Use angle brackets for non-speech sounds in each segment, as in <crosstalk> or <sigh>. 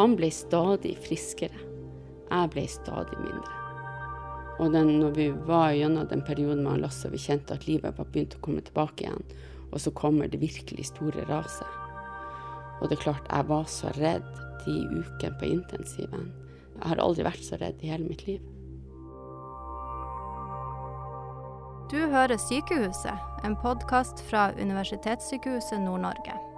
Han ble stadig friskere. Jeg ble stadig mindre. Og den, når vi var gjennom den perioden med Lasse vi kjente at livet var begynt å komme tilbake igjen, og så kommer det virkelig store raset. Og det er klart, jeg var så redd de ukene på intensiven. Jeg har aldri vært så redd i hele mitt liv. Du hører Sykehuset, en podkast fra Universitetssykehuset Nord-Norge.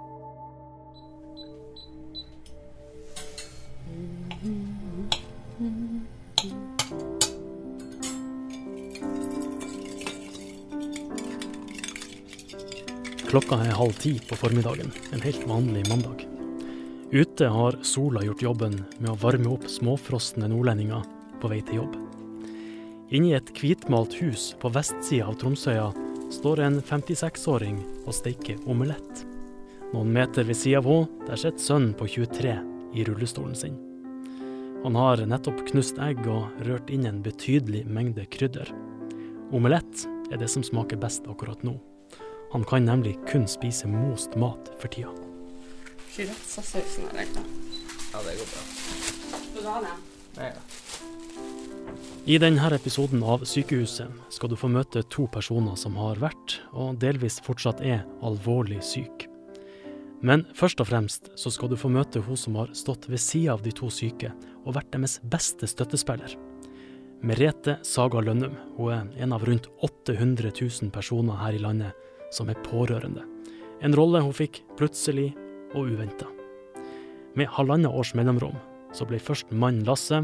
Klokka er halv ti på formiddagen, en helt vanlig mandag. Ute har sola gjort jobben med å varme opp småfrosne nordlendinger på vei til jobb. Inni et hvitmalt hus på vestsida av Tromsøya står en 56-åring og steiker omelett. Noen meter ved sida av henne der sitter sønnen på 23 i rullestolen sin. Han har nettopp knust egg og rørt inn en betydelig mengde krydder. Omelett er det som smaker best akkurat nå. Han kan nemlig kun spise most mat for tida. Sriracha-sausen er klar. Ja, det går bra. Skal du ha den? Nei da. I denne episoden av Sykehuset skal du få møte to personer som har vært, og delvis fortsatt er, alvorlig syk. Men først og fremst så skal du få møte hun som har stått ved sida av de to syke og vært deres beste støttespiller. Merete Saga Lønnum hun er en av rundt 800 000 personer her i landet som er pårørende. En rolle hun fikk plutselig og uventa. Med halvannet års mellomrom så ble først mannen Lasse,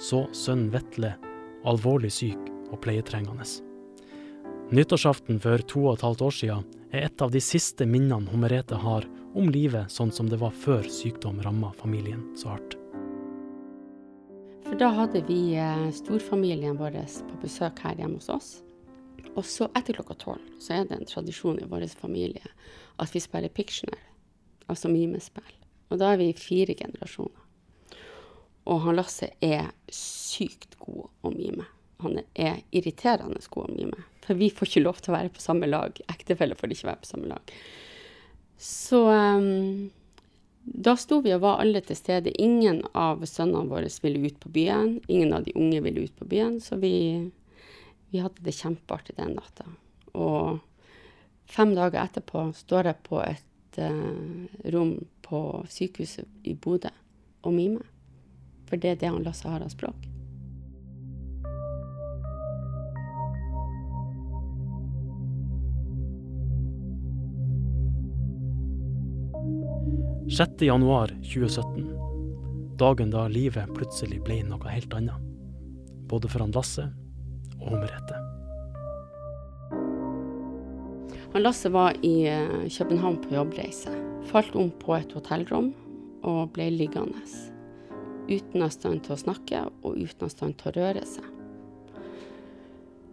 så sønnen Vetle, alvorlig syk og pleietrengende. Nyttårsaften for to og et halvt år siden er et av de siste minnene hun Merete har om livet sånn som det var før sykdom ramma familien så hardt. For da hadde vi eh, storfamilien vår på besøk her hjemme hos oss. Og så etter klokka tolv så er det en tradisjon i vår familie at vi spiller Pictionary, altså mimespill. Og da er vi fire generasjoner. Og han Lasse er sykt god å mime. Han er irriterende god å mime. For vi får ikke lov til å være på samme lag. Ektefeller får ikke være på samme lag. Så um, da sto vi og var alle til stede. Ingen av sønnene våre ville ut på byen. Ingen av de unge ville ut på byen. Så vi vi hadde det kjempeartig den natta. Og fem dager etterpå står jeg på et uh, rom på sykehuset i Bodø og mimer. For det er det han Lasse har av språk. januar 2017. Dagen da livet plutselig ble noe helt annet. Både for han Lasse og Merete. Han Lasse var i eh, København på jobbreise. Falt om på et hotellrom og ble liggende. Uten av stand til å snakke og uten av stand til å røre seg.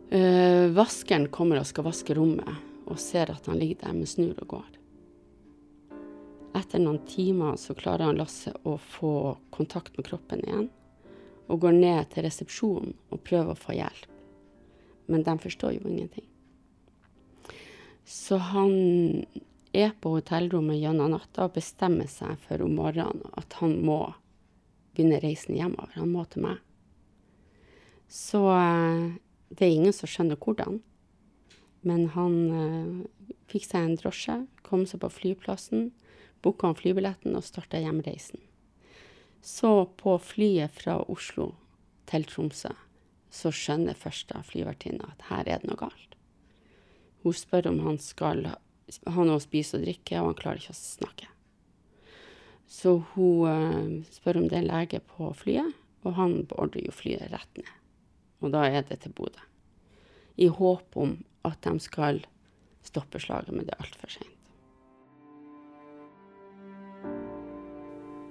Uh, vaskeren kommer og skal vaske rommet, og ser at han ligger der med snur og går. Etter noen timer så klarer han Lasse å få kontakt med kroppen igjen, og går ned til resepsjonen og prøver å få hjelp men de forstår jo ingenting. Så han er på hotellrommet gjennom natta og bestemmer seg for om morgenen at han må begynne reisen hjemover. Han må til meg. Så eh, det er ingen som skjønner hvordan. Men han uh, fikk seg en drosje, kom seg på flyplassen, booka flybilletten og starta hjemreisen. Så på flyet fra Oslo til Tromsø så skjønner første flyvertinna at her er det noe galt. Hun spør om han skal ha noe å spise og drikke, og han klarer ikke å snakke. Så hun uh, spør om det er lege på flyet, og han beordrer jo flyet rett ned. Og da er det til Bodø. I håp om at de skal stoppe slaget, men det er altfor seint.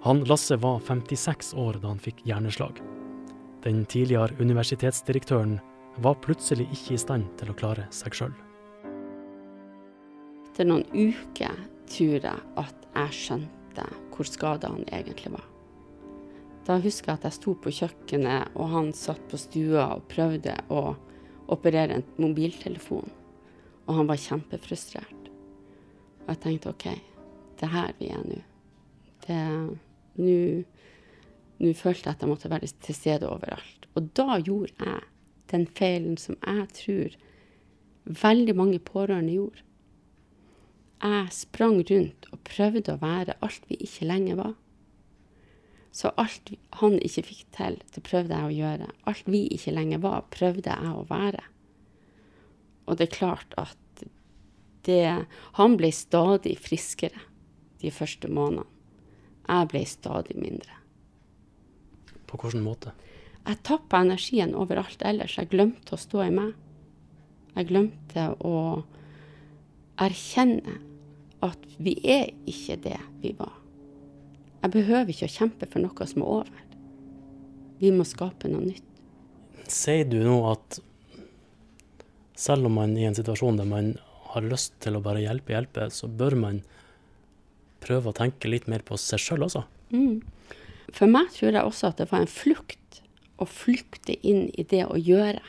Han Lasse var 56 år da han fikk hjerneslag. Den tidligere universitetsdirektøren var plutselig ikke i stand til å klare seg sjøl. Etter noen uker tror jeg at jeg skjønte hvor skada han egentlig var. Da husker jeg at jeg sto på kjøkkenet, og han satt på stua og prøvde å operere en mobiltelefon. Og han var kjempefrustrert. Og jeg tenkte OK, det er her vi er nå. Nå Nå følte jeg at jeg måtte være til stede overalt. Og da gjorde jeg den feilen som jeg tror veldig mange pårørende gjorde. Jeg sprang rundt og prøvde å være alt vi ikke lenger var. Så alt han ikke fikk til, det prøvde jeg å gjøre. Alt vi ikke lenger var, prøvde jeg å være. Og det er klart at det Han ble stadig friskere de første månedene. Jeg ble stadig mindre. På hvilken måte? Jeg tappa energien overalt ellers. Jeg glemte å stå i meg. Jeg glemte å erkjenne at vi er ikke det vi var. Jeg behøver ikke å kjempe for noe som er over. Vi må skape noe nytt. Sier du nå at selv om man er i en situasjon der man har lyst til å bare hjelpe, hjelpe, så bør man prøve å tenke litt mer på seg sjøl også? Mm. For meg tror jeg også at det var en flukt å flykte inn i det å gjøre.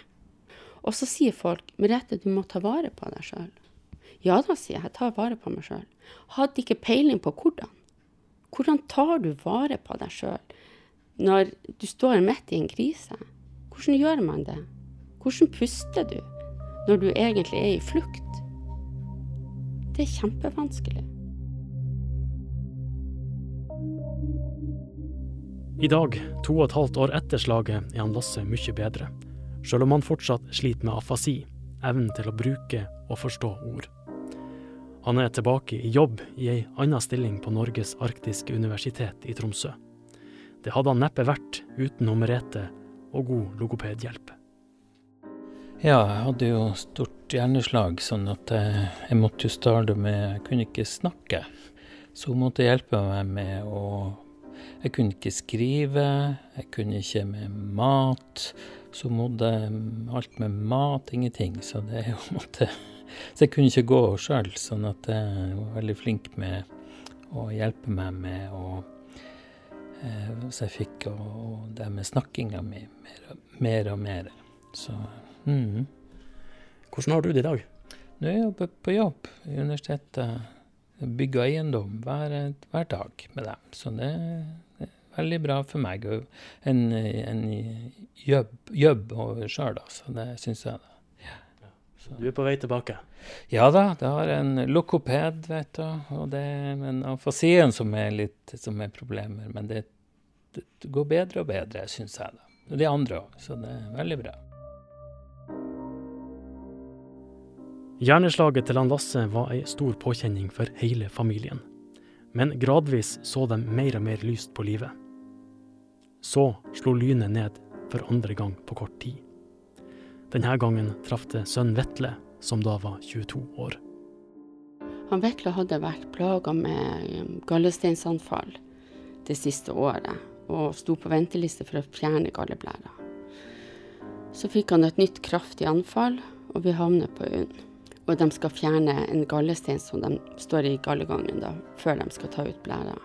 Og så sier folk Merete, du må ta vare på deg sjøl. Ja da, sier jeg, jeg tar vare på meg sjøl. Hadde ikke peiling på hvordan. Hvordan tar du vare på deg sjøl når du står midt i en krise? Hvordan gjør man det? Hvordan puster du når du egentlig er i flukt? Det er kjempevanskelig. I dag, to og et halvt år etter slaget, er han Lasse mye bedre. Selv om han fortsatt sliter med afasi, evnen til å bruke og forstå ord. Han er tilbake i jobb i ei anna stilling på Norges arktiske universitet i Tromsø. Det hadde han neppe vært uten Merete og god logopedhjelp. Ja, jeg hadde jo stort hjerneslag, sånn at jeg, jeg måtte jo starte med Jeg kunne ikke snakke. Så hun måtte hjelpe meg med å Jeg kunne ikke skrive, jeg kunne ikke med mat. Så måtte alt med mat, ingenting. Så det er jo måtte så jeg kunne ikke gå sjøl, sånn at jeg var veldig flink med å hjelpe meg med å eh, Så jeg fikk og det med snakkinga mi mer, mer, og mer. Så mm. Hvordan har du det i dag? Nå er jeg på, på jobb i universitetet. Bygger eiendom hver, hver, dag med dem. Så det er veldig bra for meg. En, en jobb, jobb sjøl, så det syns jeg. da. Ja. Du er på vei tilbake? Ja da, det har en lokoped, vet du. Og det er en afasien som er litt som er problemer. Men det, det går bedre og bedre, syns jeg. da. Og de andre òg, så det er veldig bra. Hjerneslaget til han Lasse var ei stor påkjenning for hele familien. Men gradvis så de mer og mer lyst på livet. Så slo lynet ned for andre gang på kort tid. Denne gangen traff det sønnen Vetle, som da var 22 år. Han Vetle hadde vært plaga med gallesteinsanfall det siste året, og sto på venteliste for å fjerne galleblæra. Så fikk han et nytt kraftig anfall, og vi havnet på UNN. Og de skal fjerne en gallestein som de står i gallegangen da, før de skal ta ut blæra.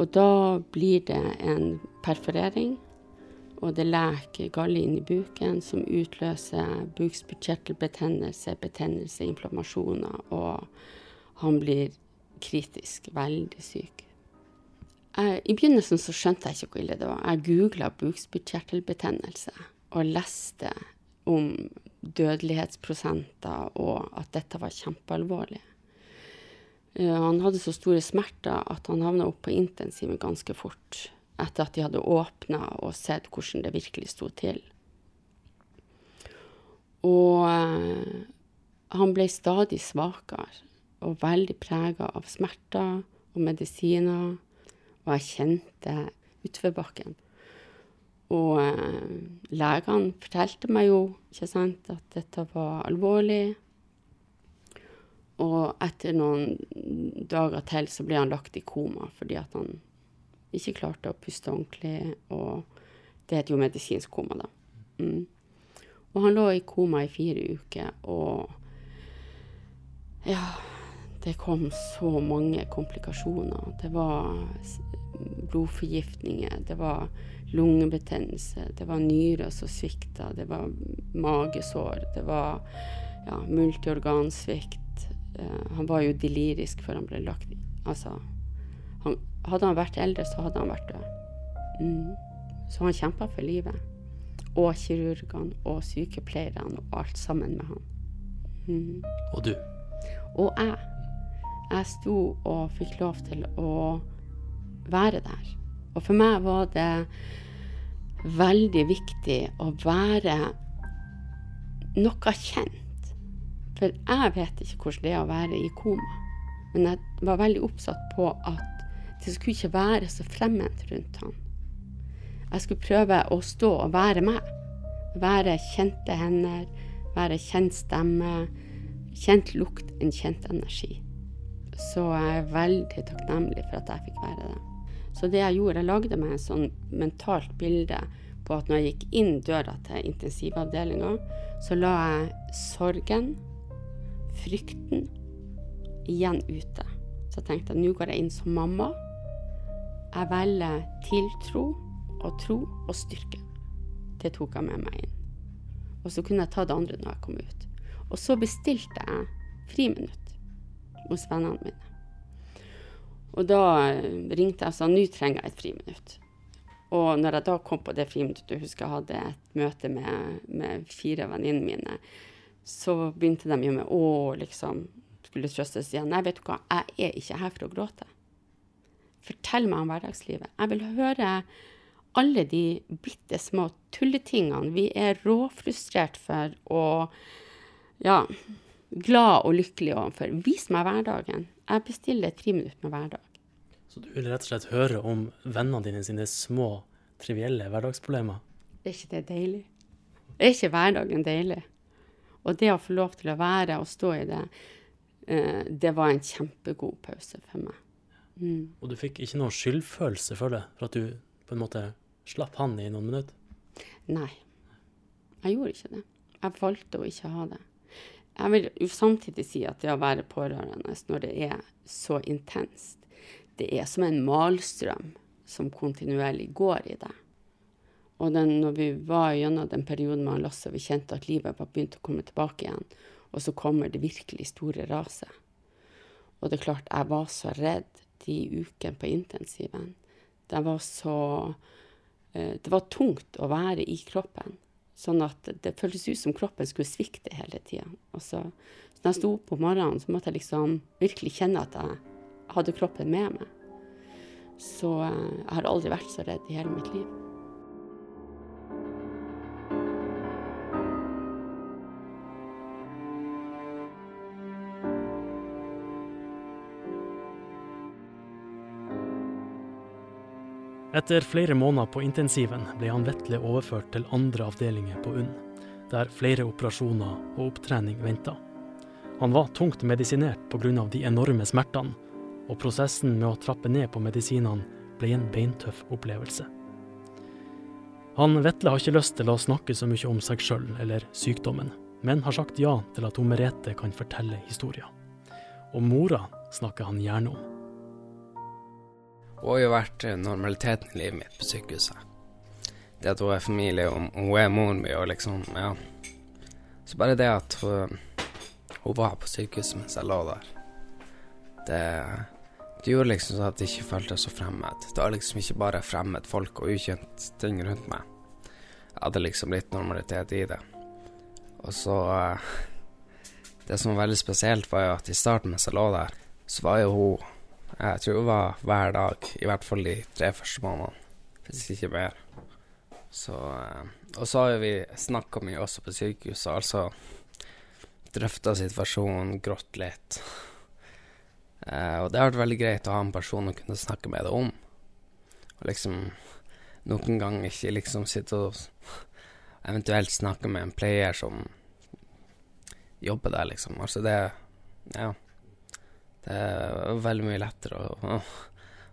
Og da blir det en perforering og det leker galle inn i buken som utløser bukspyttkjertelbetennelse, betennelse, inflammasjoner, og han blir kritisk veldig syk. Jeg, I begynnelsen så skjønte jeg ikke hvor ille det var. Jeg googla bukspyttkjertelbetennelse og leste om dødelighetsprosenter og at dette var kjempealvorlig. Eh, han hadde så store smerter at han havna opp på intensiven ganske fort etter at de hadde åpna og sett hvordan det virkelig sto til. Og eh, han ble stadig svakere og veldig prega av smerter og medisiner. Og jeg kjente utforbakken. Og eh, legene fortalte meg jo ikke sant, at dette var alvorlig. Og etter noen dager til så ble han lagt i koma fordi at han ikke klarte å puste ordentlig. Og det heter jo medisinsk koma, da. Mm. Og han lå i koma i fire uker, og ja Det kom så mange komplikasjoner. Det var blodforgiftninger, det var lungebetennelse, det var nyrer som svikta, det var magesår, det var ja, multiorgansvikt. Uh, han var jo delirisk før han ble lagt. Altså, han, hadde han vært eldre, så hadde han vært død. Mm. Så han kjempa for livet. Og kirurgene og sykepleierne og alt sammen med han. Mm. Og du? Og jeg. Jeg sto og fikk lov til å være der. Og for meg var det veldig viktig å være noe kjent. For jeg vet ikke hvordan det er å være i koma. Men jeg var veldig oppsatt på at det skulle ikke være så fremmed rundt han. Jeg skulle prøve å stå og være meg. Være kjente hender, være kjent stemme, kjent lukt, en kjent energi. Så jeg er veldig takknemlig for at jeg fikk være det. Så det jeg gjorde, jeg lagde meg et sånn mentalt bilde på at når jeg gikk inn døra til intensivavdelinga, så la jeg sorgen, frykten, igjen ute. Så jeg tenkte at nå går jeg inn som mamma. Jeg velger tiltro og tro og styrke. Det tok jeg med meg inn. Og så kunne jeg ta det andre når jeg kom ut. Og så bestilte jeg friminutt hos vennene mine. Og da ringte jeg og sa nå trenger jeg et friminutt. Og når jeg da kom på det friminuttet, husker jeg hadde et møte med, med fire venninnene mine, så begynte de jo med å liksom skulle trøstes igjen. Nei, vet du hva, jeg er ikke her for å gråte. Fortell meg om hverdagslivet. Jeg vil høre alle de bitte små tulletingene vi er råfrustrert for og ja, glad og lykkelig overfor. Vis meg hverdagen. Jeg bestiller tre minutter med hverdag. Så du vil rett og slett høre om vennene dine sine små, trivielle hverdagsproblemer? Er ikke det deilig? Er ikke hverdagen deilig? Og det å få lov til å være og stå i det, eh, det var en kjempegod pause for meg. Mm. Og du fikk ikke noe skyldfølelse for det? For at du på en måte slapp han i noen minutter? Nei, jeg gjorde ikke det. Jeg valgte å ikke ha det. Jeg vil samtidig si at det å være pårørende når det er så intenst, det er som en malstrøm som kontinuerlig går i deg. Og den, når vi var gjennom den perioden med Lasse, vi kjente at livet var begynt å komme tilbake igjen, og så kommer det virkelig store raset. Og det er klart, jeg var så redd de ukene på intensiven. Det var så eh, Det var tungt å være i kroppen. Sånn at det føltes ut som kroppen skulle svikte hele tida. Så, når jeg sto opp om morgenen, så måtte jeg liksom virkelig kjenne at jeg hadde kroppen med meg. Så eh, jeg har aldri vært så redd i hele mitt liv. Etter flere måneder på intensiven ble han Vetle overført til andre avdelinger på UNN, der flere operasjoner og opptrening venta. Han var tungt medisinert pga. de enorme smertene, og prosessen med å trappe ned på medisinene ble en beintøff opplevelse. Han Vetle har ikke lyst til å snakke så mye om seg sjøl eller sykdommen, men har sagt ja til at hun Merete kan fortelle historien. Og mora snakker han gjerne om. Hun har jo vært eh, normaliteten i livet mitt på sykehuset. Det at hun er familie, og hun er moren min, og liksom, ja. Så bare det at hun, hun var på sykehuset mens jeg lå der, det, det gjorde liksom sånn at jeg ikke føltes så fremmed. Det var liksom ikke bare fremmed folk og ukjent ting rundt meg. Jeg hadde liksom litt normalitet i det. Og så eh, Det som var veldig spesielt, var jo at i starten mens jeg lå der, så var jo hun jeg tror det var hver dag, i hvert fall de tre første månedene. Hvis ikke mer. Så eh, Og så har vi snakka mye også på sykehuset, altså drøfta situasjonen, grått litt. Uh, og det har vært veldig greit å ha en person å kunne snakke med det om. Og liksom noen ganger ikke liksom sitte og eventuelt snakke med en player som jobber der, liksom. Altså det Ja. Det er veldig mye lettere å,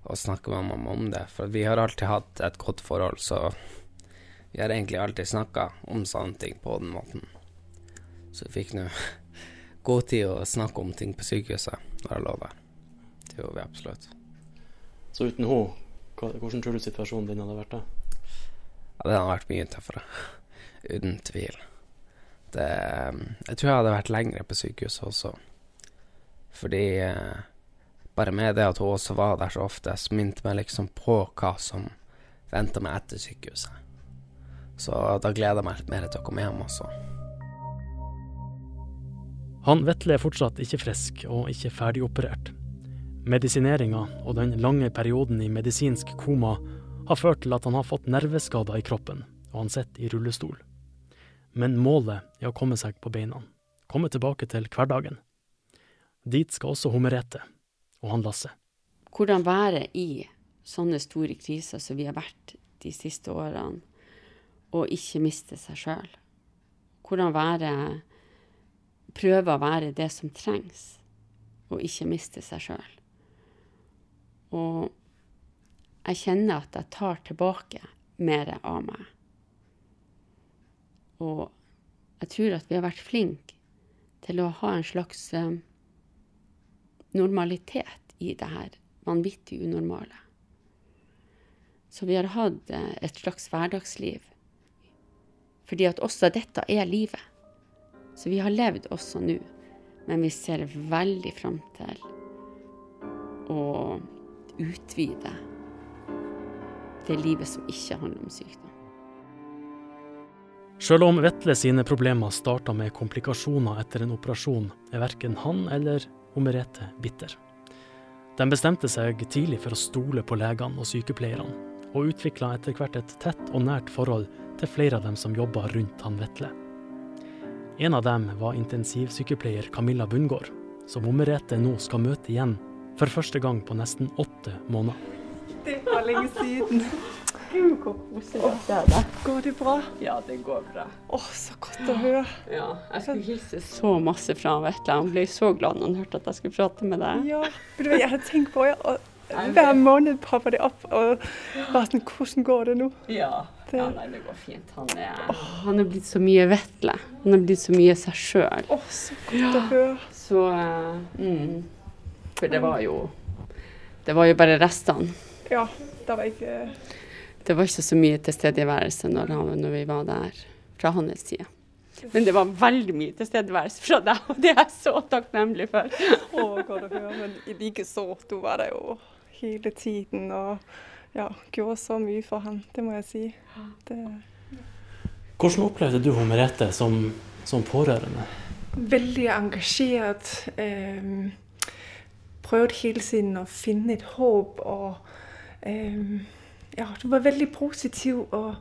å, snakke med mamma om det, for vi har alltid hatt et godt forhold, så vi har egentlig alltid snakka om sånne ting på den måten. Så vi fikk nå <laughs> god tid å snakke om ting på sykehuset når jeg lå der. Det gjorde vi absolutt. Så uten henne, hvordan tror du situasjonen din hadde vært da? Ja, den hadde vært mye tøffere. Uten tvil. Det, jeg tror jeg hadde vært lengre på sykehuset også. Fordi eh, bare med det at hun også var der så ofte, så minte meg liksom på hva som venta meg etter sykehuset. Så da gleder jeg meg litt mer til å komme hjem også. Han Vetle er fortsatt ikke frisk og ikke ferdigoperert. Medisineringa og den lange perioden i medisinsk koma har ført til at han har fått nerveskader i kroppen, og han sitter i rullestol. Men målet er å komme seg på beina, komme tilbake til hverdagen. Dit skal også hun Merete og han Lasse. Hvordan være i sånne store kriser som vi har vært de siste årene, og ikke miste seg sjøl. Hvordan være Prøve å være det som trengs, og ikke miste seg sjøl. Og jeg kjenner at jeg tar tilbake mer av meg. Og jeg tror at vi har vært flinke til å ha en slags eh, normalitet i det her vanvittig unormale. Så vi har hatt eh, et slags hverdagsliv. Fordi at også dette er livet. Så vi har levd også nå. Men vi ser veldig fram til å utvide det livet som ikke handler om sykdom. Selv om Vetle sine problemer starta med komplikasjoner etter en operasjon, er verken han eller Merete bitter. De bestemte seg tidlig for å stole på legene og sykepleierne, og utvikla etter hvert et tett og nært forhold til flere av dem som jobba rundt han Vetle. En av dem var intensivsykepleier Camilla Bundgaard, som Merete nå skal møte igjen for første gang på nesten åtte måneder. Det var lenge siden. Gud, hvor koselig det er. Går det bra? Ja, det går bra. Å, så godt å høre. Ja, jeg skulle hilse så masse fra Vetle. Han ble så glad når han hørte at jeg skulle prate med deg. Ja, du vet, jeg hadde tenkt på? Ja, og <laughs> hver måned popper det opp. Og bare sånn, hvordan går det nå? Ja. Det- ja nei, det går fint. Han er, han er blitt så mye Vetle. Han er blitt så mye seg sjøl. Å, så godt å høre. Så uh, mm. For det var jo Det var jo bare restene. Ja, det var ikke Det var ikke så mye tilstedeværelse når, han, når vi var der, fra hans side. Men det var veldig mye tilstedeværelse fra deg, og det er jeg så takknemlig for. Å, godt å høre. Men i likeså, du var der jo hele tiden og ja, gjorde så mye for han, det må jeg si. Det Hvordan opplevde du hun Merete som, som pårørende? veldig engasjert. Eh, prøvd hele tiden å finne et håp. Og eh, ja, du var veldig positiv og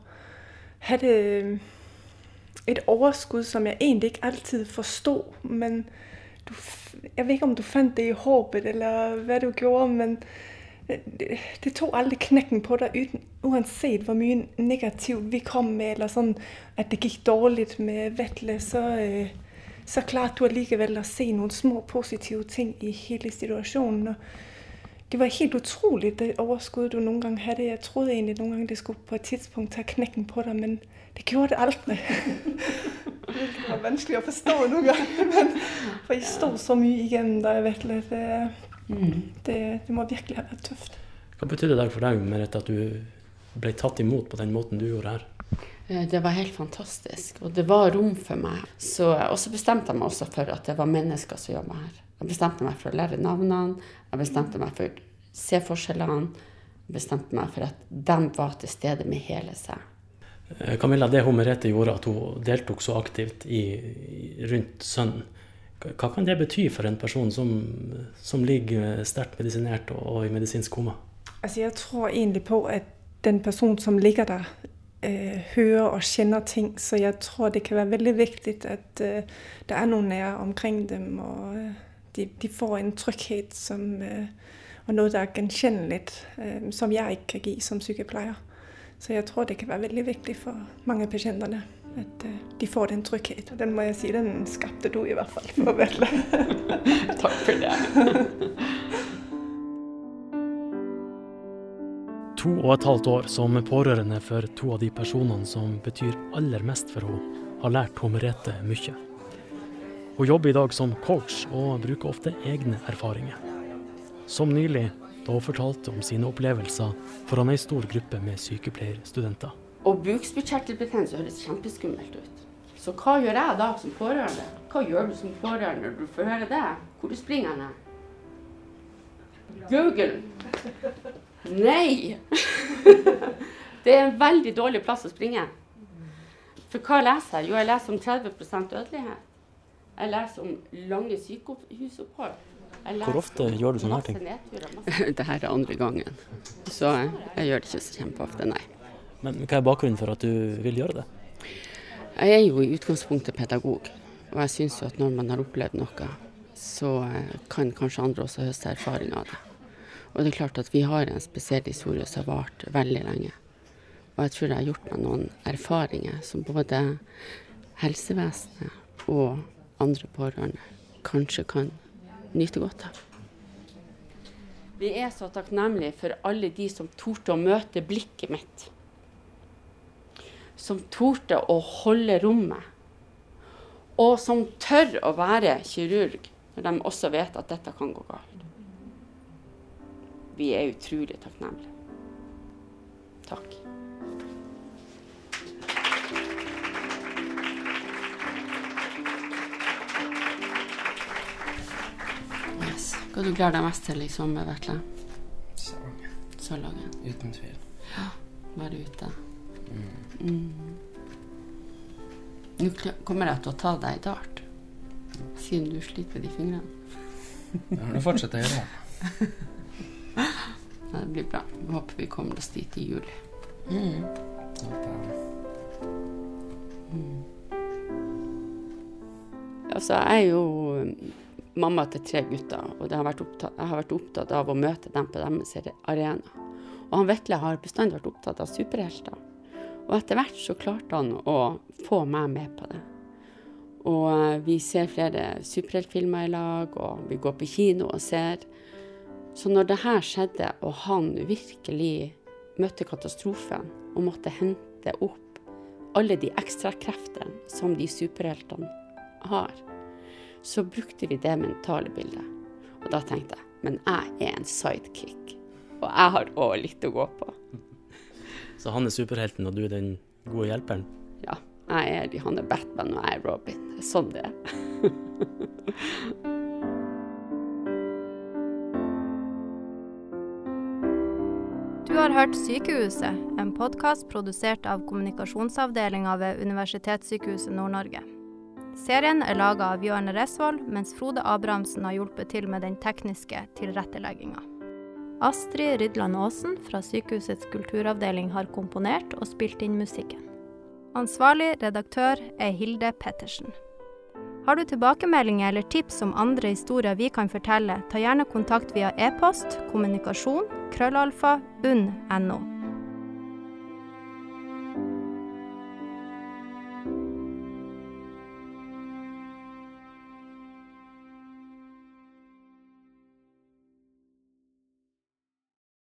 hadde øh, et overskudd som jeg egentlig ikke alltid forsto. Men du, jeg vet ikke om du fant det i håpet, eller hva du gjorde. men det, det tok aldri knekken på deg, uansett hvor mye negativt vi kom med, eller sånn at det gikk dårlig med Vetle, så, eh, så klarte du allikevel å se noen små positive ting i hele situasjonen. Og det var helt utrolig det overskuddet du noen gange hadde. Jeg trodde egentlig noen gange, det skulle på et tidspunkt ta knekken på deg, men det gjorde det aldrig. det var vanskelig å forstå noen ganger, men for jeg stod så mye igjen da, Vetle. Det, det, det må virkelig ha vært tøft. Hva betydde det for deg Merete, at du ble tatt imot på den måten du gjorde her? Eh, Det var helt fantastisk, og det var rom for meg. Så, og så bestemte jeg meg også for at det var mennesker som jobba her. Jeg bestemte meg for å lære navnene, jeg bestemte meg for å se forskjellene. Jeg bestemte meg for at de var til stede med hele seg. Eh, Camilla, det hun Merete gjorde, at hun deltok så aktivt i, rundt sønnen, hva hva kan det bety for en person som, som ligger sterkt medisinert og, og i medisinsk koma? Altså, jeg tror egentlig på, at den personen som ligger der, øh, hører og kjenner ting. Så jeg tror, det kan være veldig viktig, at øh, det er noen nære omkring dem, og øh, de, de får en trygghet, som, øh, og noe der er gjenkjennelig, øh, som jeg ikke kan gi som sykepleier. Så jeg tror, det kan være veldig viktig for mange pasientene, at øh, de får den tryggheten. Og den må jeg si, den skapte du i hvert fall for Vetle. <laughs> Takk for det. To og et halvt år som pårørende for to av de personene som betyr aller mest for henne, har lært henne Merete mye. Hun jobber i dag som coach og bruker ofte egne erfaringer. Som nylig, da hun fortalte om sine opplevelser foran ei stor gruppe med sykepleierstudenter. Og bukspyttkjertelbetennelse høres kjempeskummelt ut. Så hva gjør jeg da som pårørende? Hva gjør du som pårørende når du får høre det? Hvor du springer du? Google. Nei! <laughs> Det er en veldig dårlig plass å springe. For hva leser jeg? Jo, jeg leser om 30% dødelighet. Jeg leser om lange sykehusopphold. Hvor ofte gjør du sånne her ting? <laughs> Dette er andre gangen. Så jeg, jeg gjør det ikke så kjempeofte, nei. Men hva er bakgrunnen for at du vil gjøre det? Jeg er jo i utgangspunktet pedagog, og jeg syns jo at når man har opplevd noe, så eh, kan kanskje andre også høste erfaring av det. Og det er klart at vi har en spesiell historie som har vart veldig lenge. Og jeg tror jeg har gjort meg noen erfaringer som både helsevesenet og andre pårørende kanskje kan nyte godt av. Vi er så takknemlige for alle de som torde å møte blikket mitt. Som torde å holde rommet. Og som tør å være kirurg når de også vet at dette kan gå galt. Vi er utrolig takknemlige. Takk. Hva du gleder deg mest til i sommer, Vetle? Salongen. Salongen. Uten tvil. Ja. Være ute. Mm. Nå kommer jeg til å ta deg i dart, siden du sliter med de fingrene. Det har du fortsatt å gjøre det. <laughs> Ja, det blir bra. Jeg håper vi kommer oss dit i juli. Mm. jeg. Altså, jeg er jo mamma til tre gutter, og har opptatt, jeg har vært opptatt av å møte dem på deres arena. Og han Vetle har bestandig vært opptatt av superhelter. Og etter hvert så klarte han å få meg med på det. Og eh, vi ser flere superheltfilmer i lag, og vi går på kino og ser. Så når det her skjedde, og han virkelig møtte katastrofen og måtte hente opp alle de ekstrakreftene som de superheltene har, så brukte vi det mentale bildet. Og da tenkte jeg, men jeg er en sidekick, og jeg har òg litt å gå på. <laughs> Så han er superhelten, og du er den gode hjelperen? Ja, jeg er, han er Batman, og jeg er Robin. Er sånn det er. <laughs> Du har hørt Sykehuset, en podkast produsert av kommunikasjonsavdelinga ved Universitetssykehuset Nord-Norge. Serien er laga av Bjørn Resvoll, mens Frode Abrahamsen har hjulpet til med den tekniske tilrettelegginga. Astrid Rydland Aasen fra Sykehusets kulturavdeling har komponert og spilt inn musikken. Ansvarlig redaktør er Hilde Pettersen. Har du tilbakemeldinger eller tips om andre historier vi kan fortelle, ta gjerne kontakt via e-post kommunikasjon krøllalfa unn.no.